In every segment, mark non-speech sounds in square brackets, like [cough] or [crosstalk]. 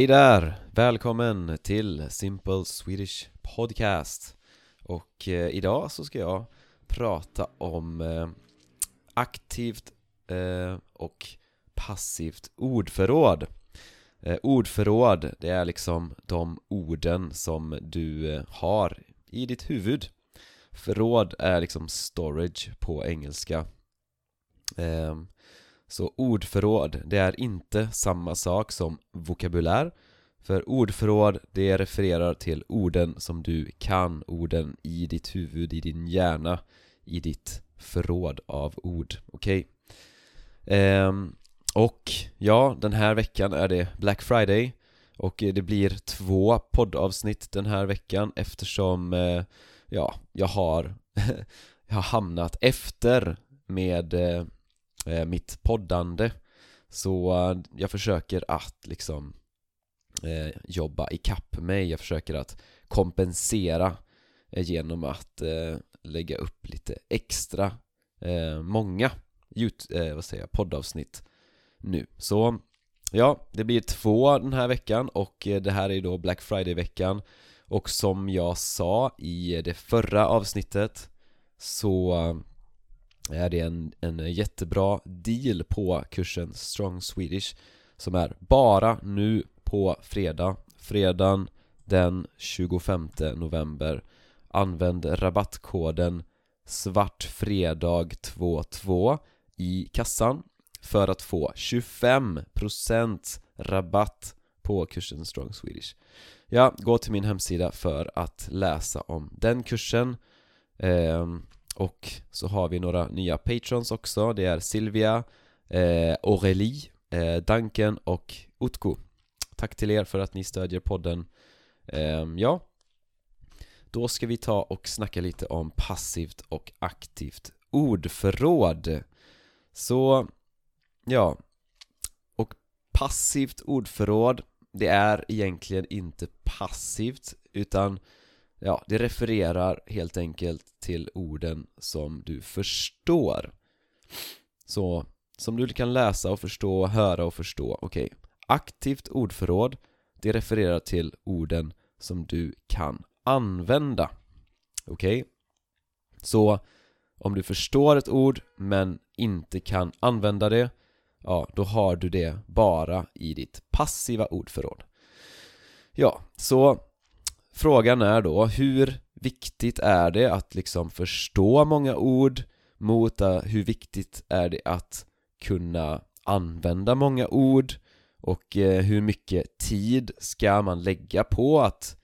Hej där! Välkommen till Simple Swedish Podcast. Och eh, idag så ska jag prata om eh, aktivt eh, och passivt ordförråd. Eh, Ordförråd, det är liksom de orden som du eh, har i ditt huvud. Förråd är liksom storage på engelska. Ehm, så ordförråd, det är inte samma sak som vokabulär För ordförråd, det refererar till orden som du kan, orden i ditt huvud, i din hjärna I ditt förråd av ord, okej? Ehm, och ja, den här veckan är det Black Friday Och det blir två poddavsnitt den här veckan eftersom, eh, ja, jag har [laughs] Jag har hamnat efter med eh, eh, mitt poddande. Så eh, jag försöker att liksom eh, jobba ikapp mig, jag försöker att kompensera eh, genom att eh, lägga upp lite extra eh, många eh, vad säger jag, poddavsnitt nu. Så ja, det blir två den här veckan och eh, det här är då Black Friday-veckan. Och som jag sa i det förra avsnittet så eh, Eh, är det en, en jättebra deal på kursen Strong Swedish som är bara nu på fredag, fredagen den 25 november. Använd rabattkoden svartfredag22 i kassan för att få 25% rabatt på kursen Strong Swedish. Ja, gå till min hemsida för att läsa om den kursen. Eh, och så har vi några nya patrons också, det är Silvia, eh, Aurelie, eh, Duncan och Utko Tack till er för att ni stödjer podden. Eh, Ja. Då ska vi ta och snacka lite om passivt och aktivt ordförråd. Så, ja. Och passivt ordförråd Det är egentligen inte passivt utan Ja, det refererar helt enkelt till orden som du förstår Så, som du kan läsa och förstå, höra och förstå, okej okay. Aktivt ordförråd, det refererar till orden som du kan använda Okej? Okay? Så, om du förstår ett ord men inte kan använda det Ja, då har du det bara i ditt passiva ordförråd Ja, så Frågan är då, hur viktigt är det att liksom förstå många ord mot eh, hur viktigt är det att kunna använda många ord och eh, hur mycket tid ska man lägga på att,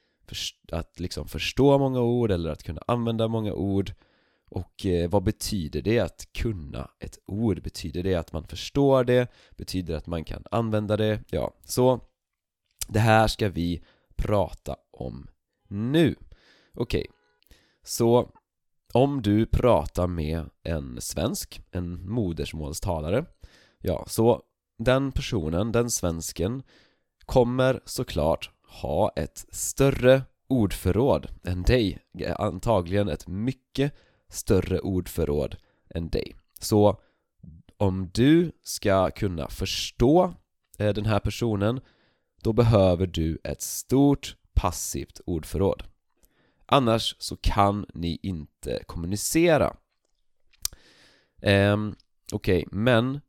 att liksom förstå många ord eller att kunna använda många ord och eh, vad betyder det att kunna ett ord? Betyder det att man förstår det? Betyder det att man kan använda det? Ja, så det här ska vi prata om nu. Okej, okay. så om du pratar med en svensk, en modersmålstalare Ja, så den personen, den svensken kommer såklart ha ett större ordförråd än dig Antagligen ett mycket större ordförråd än dig Så om du ska kunna förstå eh, den här personen då behöver du ett stort passivt ordförråd. Annars så kan ni inte kommunicera. Um, Okej, okay, men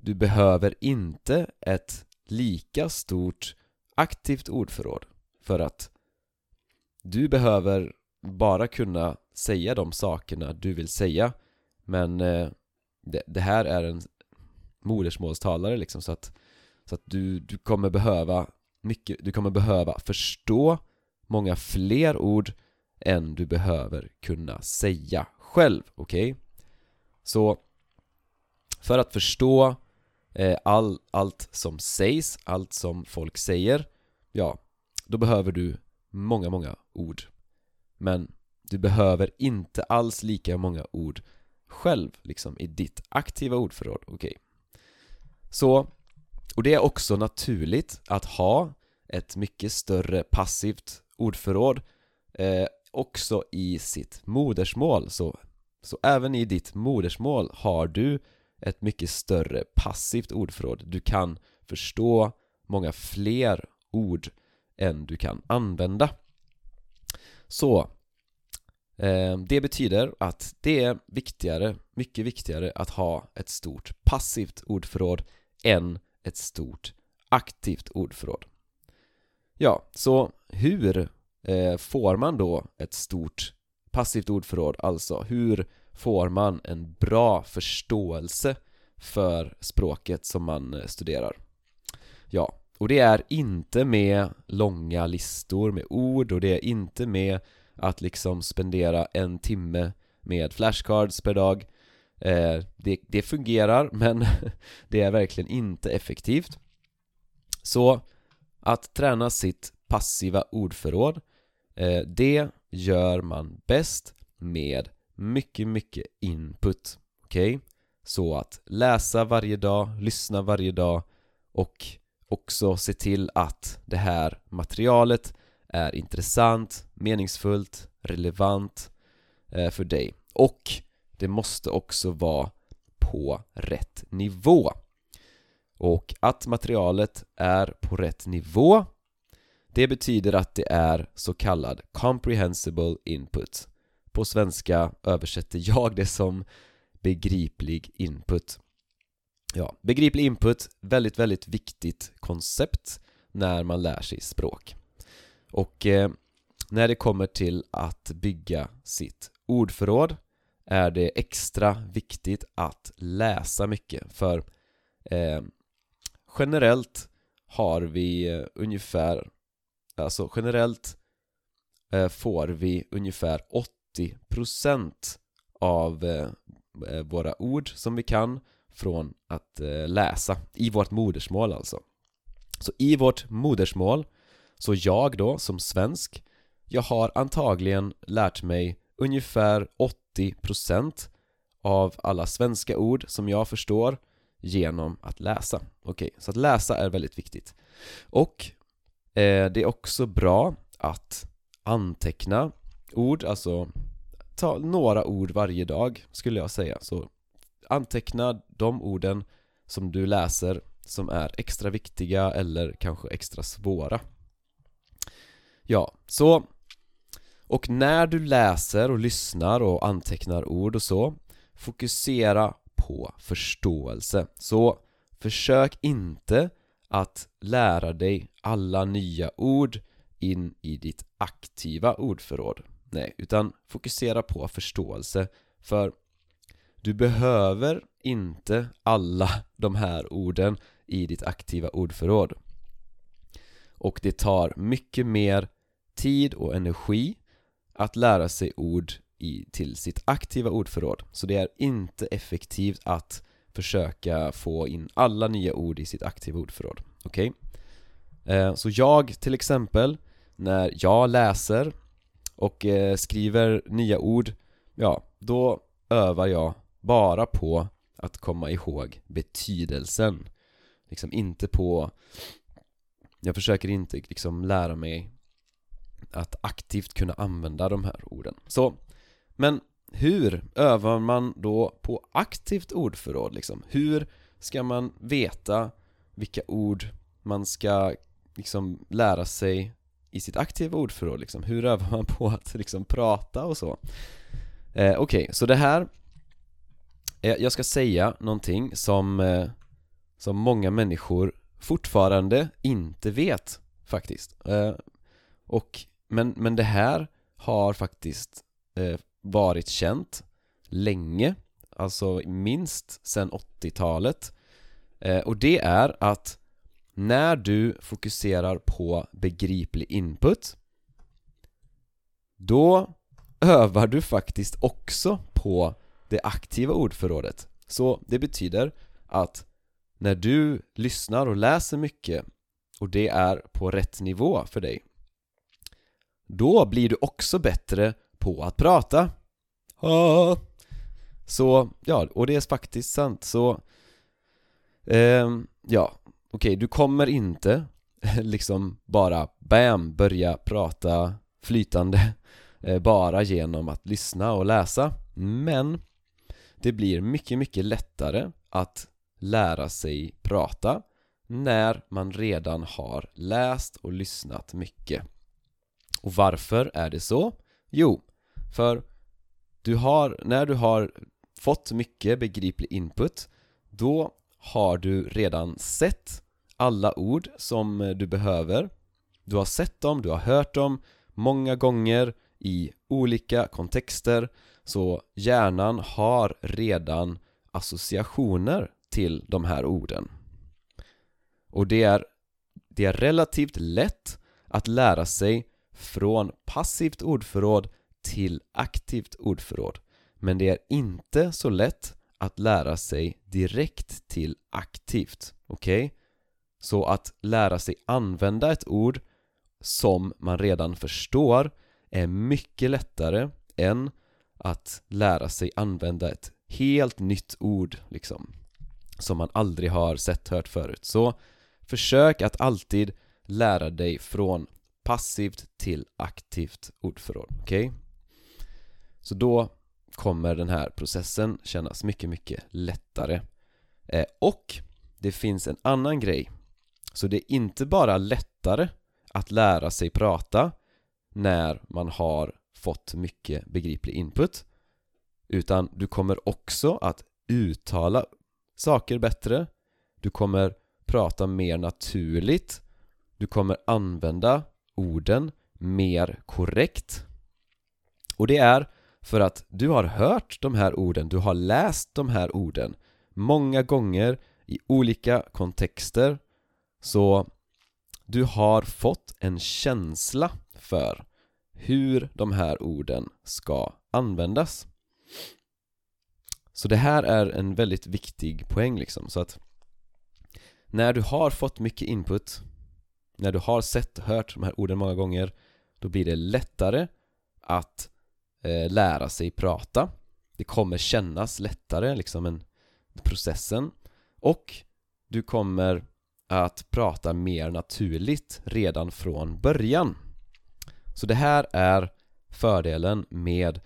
du behöver inte ett lika stort aktivt ordförråd för att du behöver bara kunna säga de sakerna du vill säga men eh, det, det, här är en modersmålstalare liksom så att, så att du, du kommer behöva mycket, du kommer behöva förstå många fler ord än du behöver kunna säga själv, okej? Okay? Så för att förstå eh, all, allt som sägs, allt som folk säger Ja, då behöver du många, många ord Men du behöver inte alls lika många ord själv liksom i ditt aktiva ordförråd, okej? Okay? Så och det är också naturligt att ha ett mycket större passivt ordförråd eh, också i sitt modersmål så, så även i ditt modersmål har du ett mycket större passivt ordförråd Du kan förstå många fler ord än du kan använda. Så eh, det betyder att det är viktigare, mycket viktigare att ha ett stort passivt ordförråd än ett stort aktivt ordförråd. Ja, så hur eh, får man då ett stort passivt ordförråd? Alltså, hur får man en bra förståelse för språket som man eh, studerar? Ja, och det är inte med långa listor med ord och det är inte med att liksom spendera en timme med flashcards per dag Eh, det, det fungerar men [laughs] det är verkligen inte effektivt Så att träna sitt passiva ordförråd eh, Det gör man bäst med mycket, mycket input Okej? Okay? Så att läsa varje dag, lyssna varje dag och också se till att det här materialet är intressant, meningsfullt, relevant eh, för dig och det måste också vara på rätt nivå. Och att materialet är på rätt nivå det betyder att det är så kallad comprehensible input. På svenska översätter jag det som begriplig input. Ja, begriplig input, väldigt, väldigt viktigt koncept när man lär sig språk. Och eh, när det kommer till att bygga sitt ordförråd är det extra viktigt att läsa mycket för eh, generellt har vi eh, ungefär alltså generellt eh, får vi ungefär 80% av eh, eh, våra ord som vi kan från att eh, läsa i vårt modersmål alltså. Så i vårt modersmål så jag då, som svensk, jag har antagligen lärt mig ungefär 80% av alla svenska ord som jag förstår genom att läsa. Okej, okay, så att läsa är väldigt viktigt. Och eh, det är också bra att anteckna ord, alltså ta några ord varje dag skulle jag säga. Så anteckna de orden som du läser som är extra viktiga eller kanske extra svåra. Ja, så och när du läser och lyssnar och antecknar ord och så Fokusera på förståelse. Så försök inte att lära dig alla nya ord in i ditt aktiva ordförråd. Nej, utan fokusera på förståelse. För du behöver inte alla de här orden i ditt aktiva ordförråd. Och det tar mycket mer tid och energi att lära sig ord i, till sitt aktiva ordförråd så det är inte effektivt att försöka få in alla nya ord i sitt aktiva ordförråd Okej? Okay? Eh, så jag till exempel, när jag läser och eh, skriver nya ord Ja, då övar jag bara på att komma ihåg betydelsen Liksom inte på Jag försöker inte liksom lära mig att aktivt kunna använda de här orden. Så, men hur övar man då på aktivt ordförråd liksom? Hur ska man veta vilka ord man ska liksom lära sig i sitt aktiva ordförråd liksom? Hur övar man på att liksom prata och så? Eh, Okej, okay, så det här eh, Jag ska säga någonting som eh, Som många människor fortfarande inte vet faktiskt eh, Och men, men det här har faktiskt eh, varit känt länge Alltså minst sedan 80-talet eh, Och det är att när du fokuserar på begriplig input Då övar du faktiskt också på det aktiva ordförrådet. Så det betyder att när du lyssnar och läser mycket och det är på rätt nivå för dig då blir du också bättre på att prata ah. Så, ja, och det är faktiskt sant, så eh, Ja, okej, okay, du kommer inte [laughs] liksom bara BAM börja prata flytande [laughs] eh, bara genom att lyssna och läsa Men det blir mycket, mycket lättare att lära sig prata när man redan har läst och lyssnat mycket. Och varför är det så? Jo, för du har, när du har fått mycket begriplig input då har du redan sett alla ord som eh, du behöver. Du har sett dem, du har hört dem många gånger i olika kontexter. Så hjärnan har redan associationer till de här orden. Och det är, det är relativt lätt att lära sig från passivt ordförråd till aktivt ordförråd men det är inte så lätt att lära sig direkt till aktivt, okej? Okay? Så att lära sig använda ett ord som man redan förstår är mycket lättare än att lära sig använda ett helt nytt ord liksom som man aldrig har sett hört förut så försök att alltid lära dig från passivt till aktivt ordförråd, okej? Okay? Så då kommer den här processen kännas mycket, mycket lättare eh, och det finns en annan grej så det är inte bara lättare att lära sig prata när man har fått mycket begriplig input utan du kommer också att uttala saker bättre du kommer prata mer naturligt du kommer använda orden mer korrekt. Och det är för att du har hört de här orden, du har läst de här orden många gånger i olika kontexter så du har fått en känsla för hur de här orden ska användas. Så det här är en väldigt viktig poäng liksom så att när du har fått mycket input när du har sett och hört de här orden många gånger då blir det lättare att eh, lära sig prata. Det kommer kännas lättare liksom en processen. Och du kommer att prata mer naturligt redan från början. Så det här är fördelen med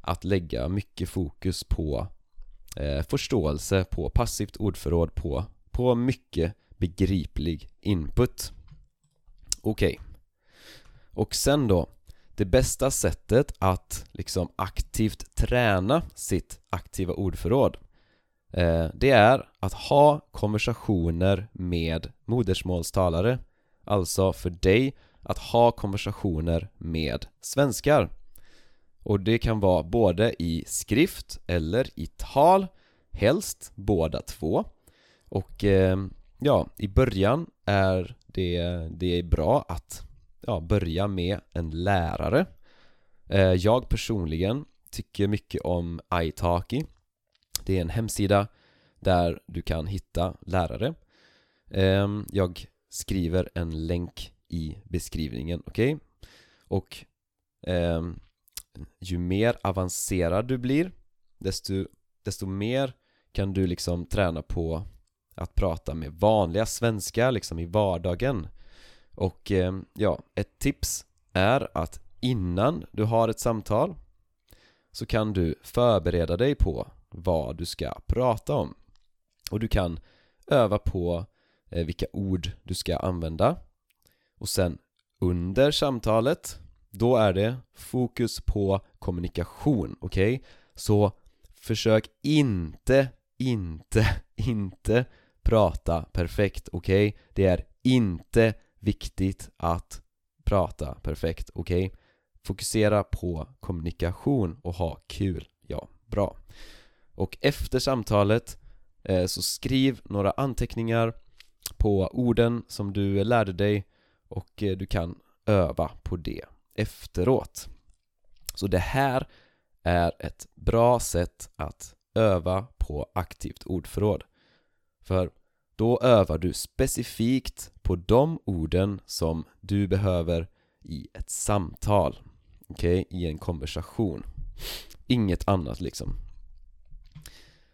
att lägga mycket fokus på eh, förståelse, på passivt ordförråd, på, på mycket begriplig input. Okej. Okay. Och sen då Det bästa sättet att liksom aktivt träna sitt aktiva ordförråd eh, Det är att ha konversationer med modersmålstalare. Alltså för dig att ha konversationer med svenskar. Och det kan vara både i skrift eller i tal Helst båda två. Och eh, ja, i början är det, det är bra att ja, börja med en lärare eh, Jag personligen tycker mycket om italki Det är en hemsida där du kan hitta lärare ehm, Jag skriver en länk i beskrivningen, okej? Okay? Och eh, ju mer avancerad du blir desto, desto mer kan du liksom träna på att prata med vanliga svenskar liksom i vardagen och eh, ja, ett tips är att innan du har ett samtal så kan du förbereda dig på vad du ska prata om och du kan öva på eh, vilka ord du ska använda och sen under samtalet då är det fokus på kommunikation, okej? Okay? Så försök inte, inte, [laughs] inte prata perfekt, okej? Okay? Det är inte viktigt att prata perfekt, okej? Okay? Fokusera på kommunikation och ha kul, ja, bra Och efter samtalet eh, så skriv några anteckningar på orden som du lärde dig och eh, du kan öva på det efteråt Så det här är ett bra sätt att öva på aktivt ordförråd För då övar du specifikt på de orden som du behöver i ett samtal Okej, okay? i en konversation. Inget annat liksom.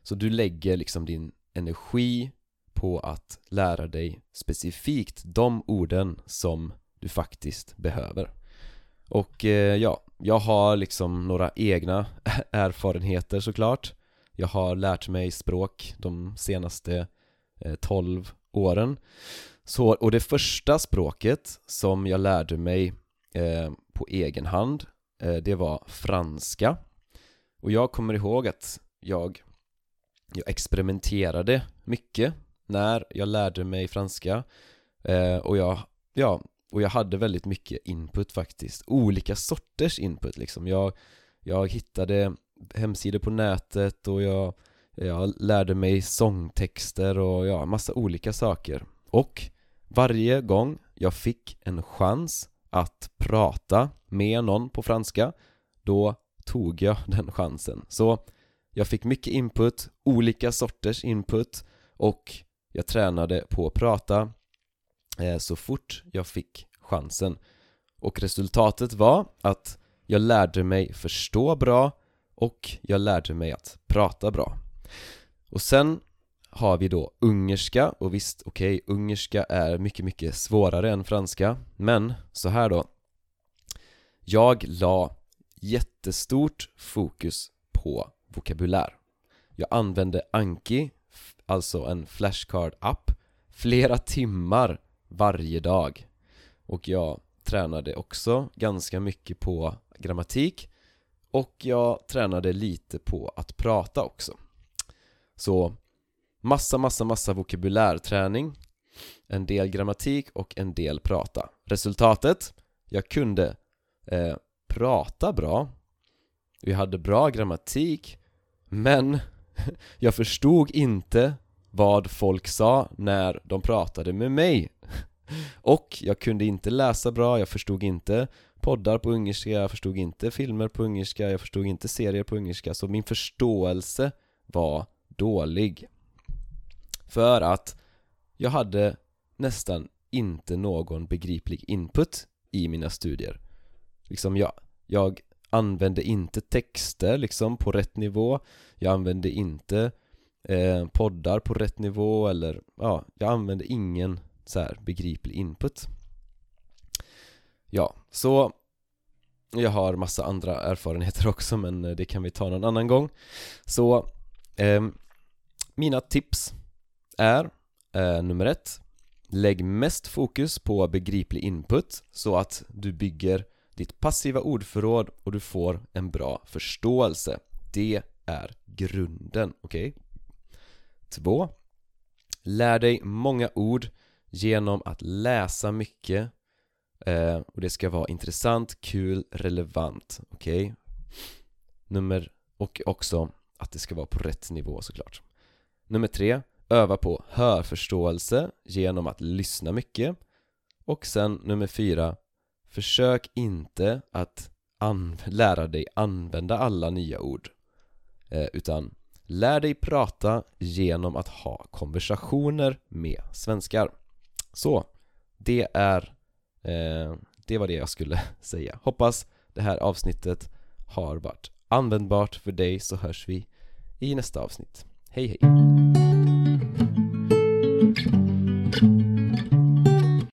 Så du lägger liksom din energi på att lära dig specifikt de orden som du faktiskt behöver. Och eh, ja, jag har liksom några egna [laughs] erfarenheter såklart. Jag har lärt mig språk de senaste Eh, 12 åren. Så, och det första språket som jag lärde mig eh, på egen hand eh, Det var franska. Och jag kommer ihåg att jag, jag experimenterade mycket när jag lärde mig franska eh, Och jag, ja, och jag hade väldigt mycket input faktiskt. Olika sorters input liksom. Jag, jag hittade hemsidor på nätet och jag, jag lärde mig sångtexter och ja, massa olika saker. Och varje gång jag fick en chans att prata med någon på franska Då tog jag [laughs] den chansen. Så jag fick mycket input, olika sorters input och jag tränade på att prata eh, så fort jag fick chansen. Och resultatet var att jag lärde mig förstå bra och jag lärde mig att prata bra. Och sen har vi då ungerska och visst, okej, okay, ungerska är mycket, mycket svårare än franska Men så här då. Jag la jättestort fokus på vokabulär. Jag använde Anki, alltså en flashcard-app Flera timmar varje dag. Och jag tränade också ganska mycket på grammatik Och jag tränade lite på att prata också. Så Massa, massa, massa vokabulärträning En del grammatik och en del prata. Resultatet? Jag kunde eh, prata bra. Vi hade bra grammatik Men [laughs] jag förstod inte vad folk sa när de pratade med mig. [laughs] Och jag kunde inte läsa bra, jag förstod inte poddar på ungerska, jag förstod inte filmer på ungerska, jag förstod inte serier på ungerska Så min förståelse var dålig. För att jag hade nästan inte någon begriplig input i mina studier. Liksom jag, jag använde inte texter liksom på rätt nivå. Jag använde inte eh, poddar på rätt nivå eller ja, jag använde ingen så här begriplig input. Ja, så jag har massa andra erfarenheter [laughs] också men det kan vi ta någon annan gång. Så eh, mina tips är eh, nummer ett Lägg mest fokus på begriplig input så att du bygger ditt passiva ordförråd och du får en bra förståelse Det är grunden, okej? Okay? Två Lär dig många ord genom att läsa mycket eh, och det ska vara intressant, kul, relevant, okej? Okay? Nummer, och också att det ska vara på rätt nivå såklart Nummer tre Öva på hörförståelse genom att lyssna mycket. Och sen nummer fyra Försök inte att lära dig använda alla nya ord. Eh, utan lär dig prata genom att ha konversationer med svenskar. Så, det är eh, det var det jag skulle [laughs] säga. Hoppas det här avsnittet har varit användbart för dig så hörs vi i nästa avsnitt. Hej hej!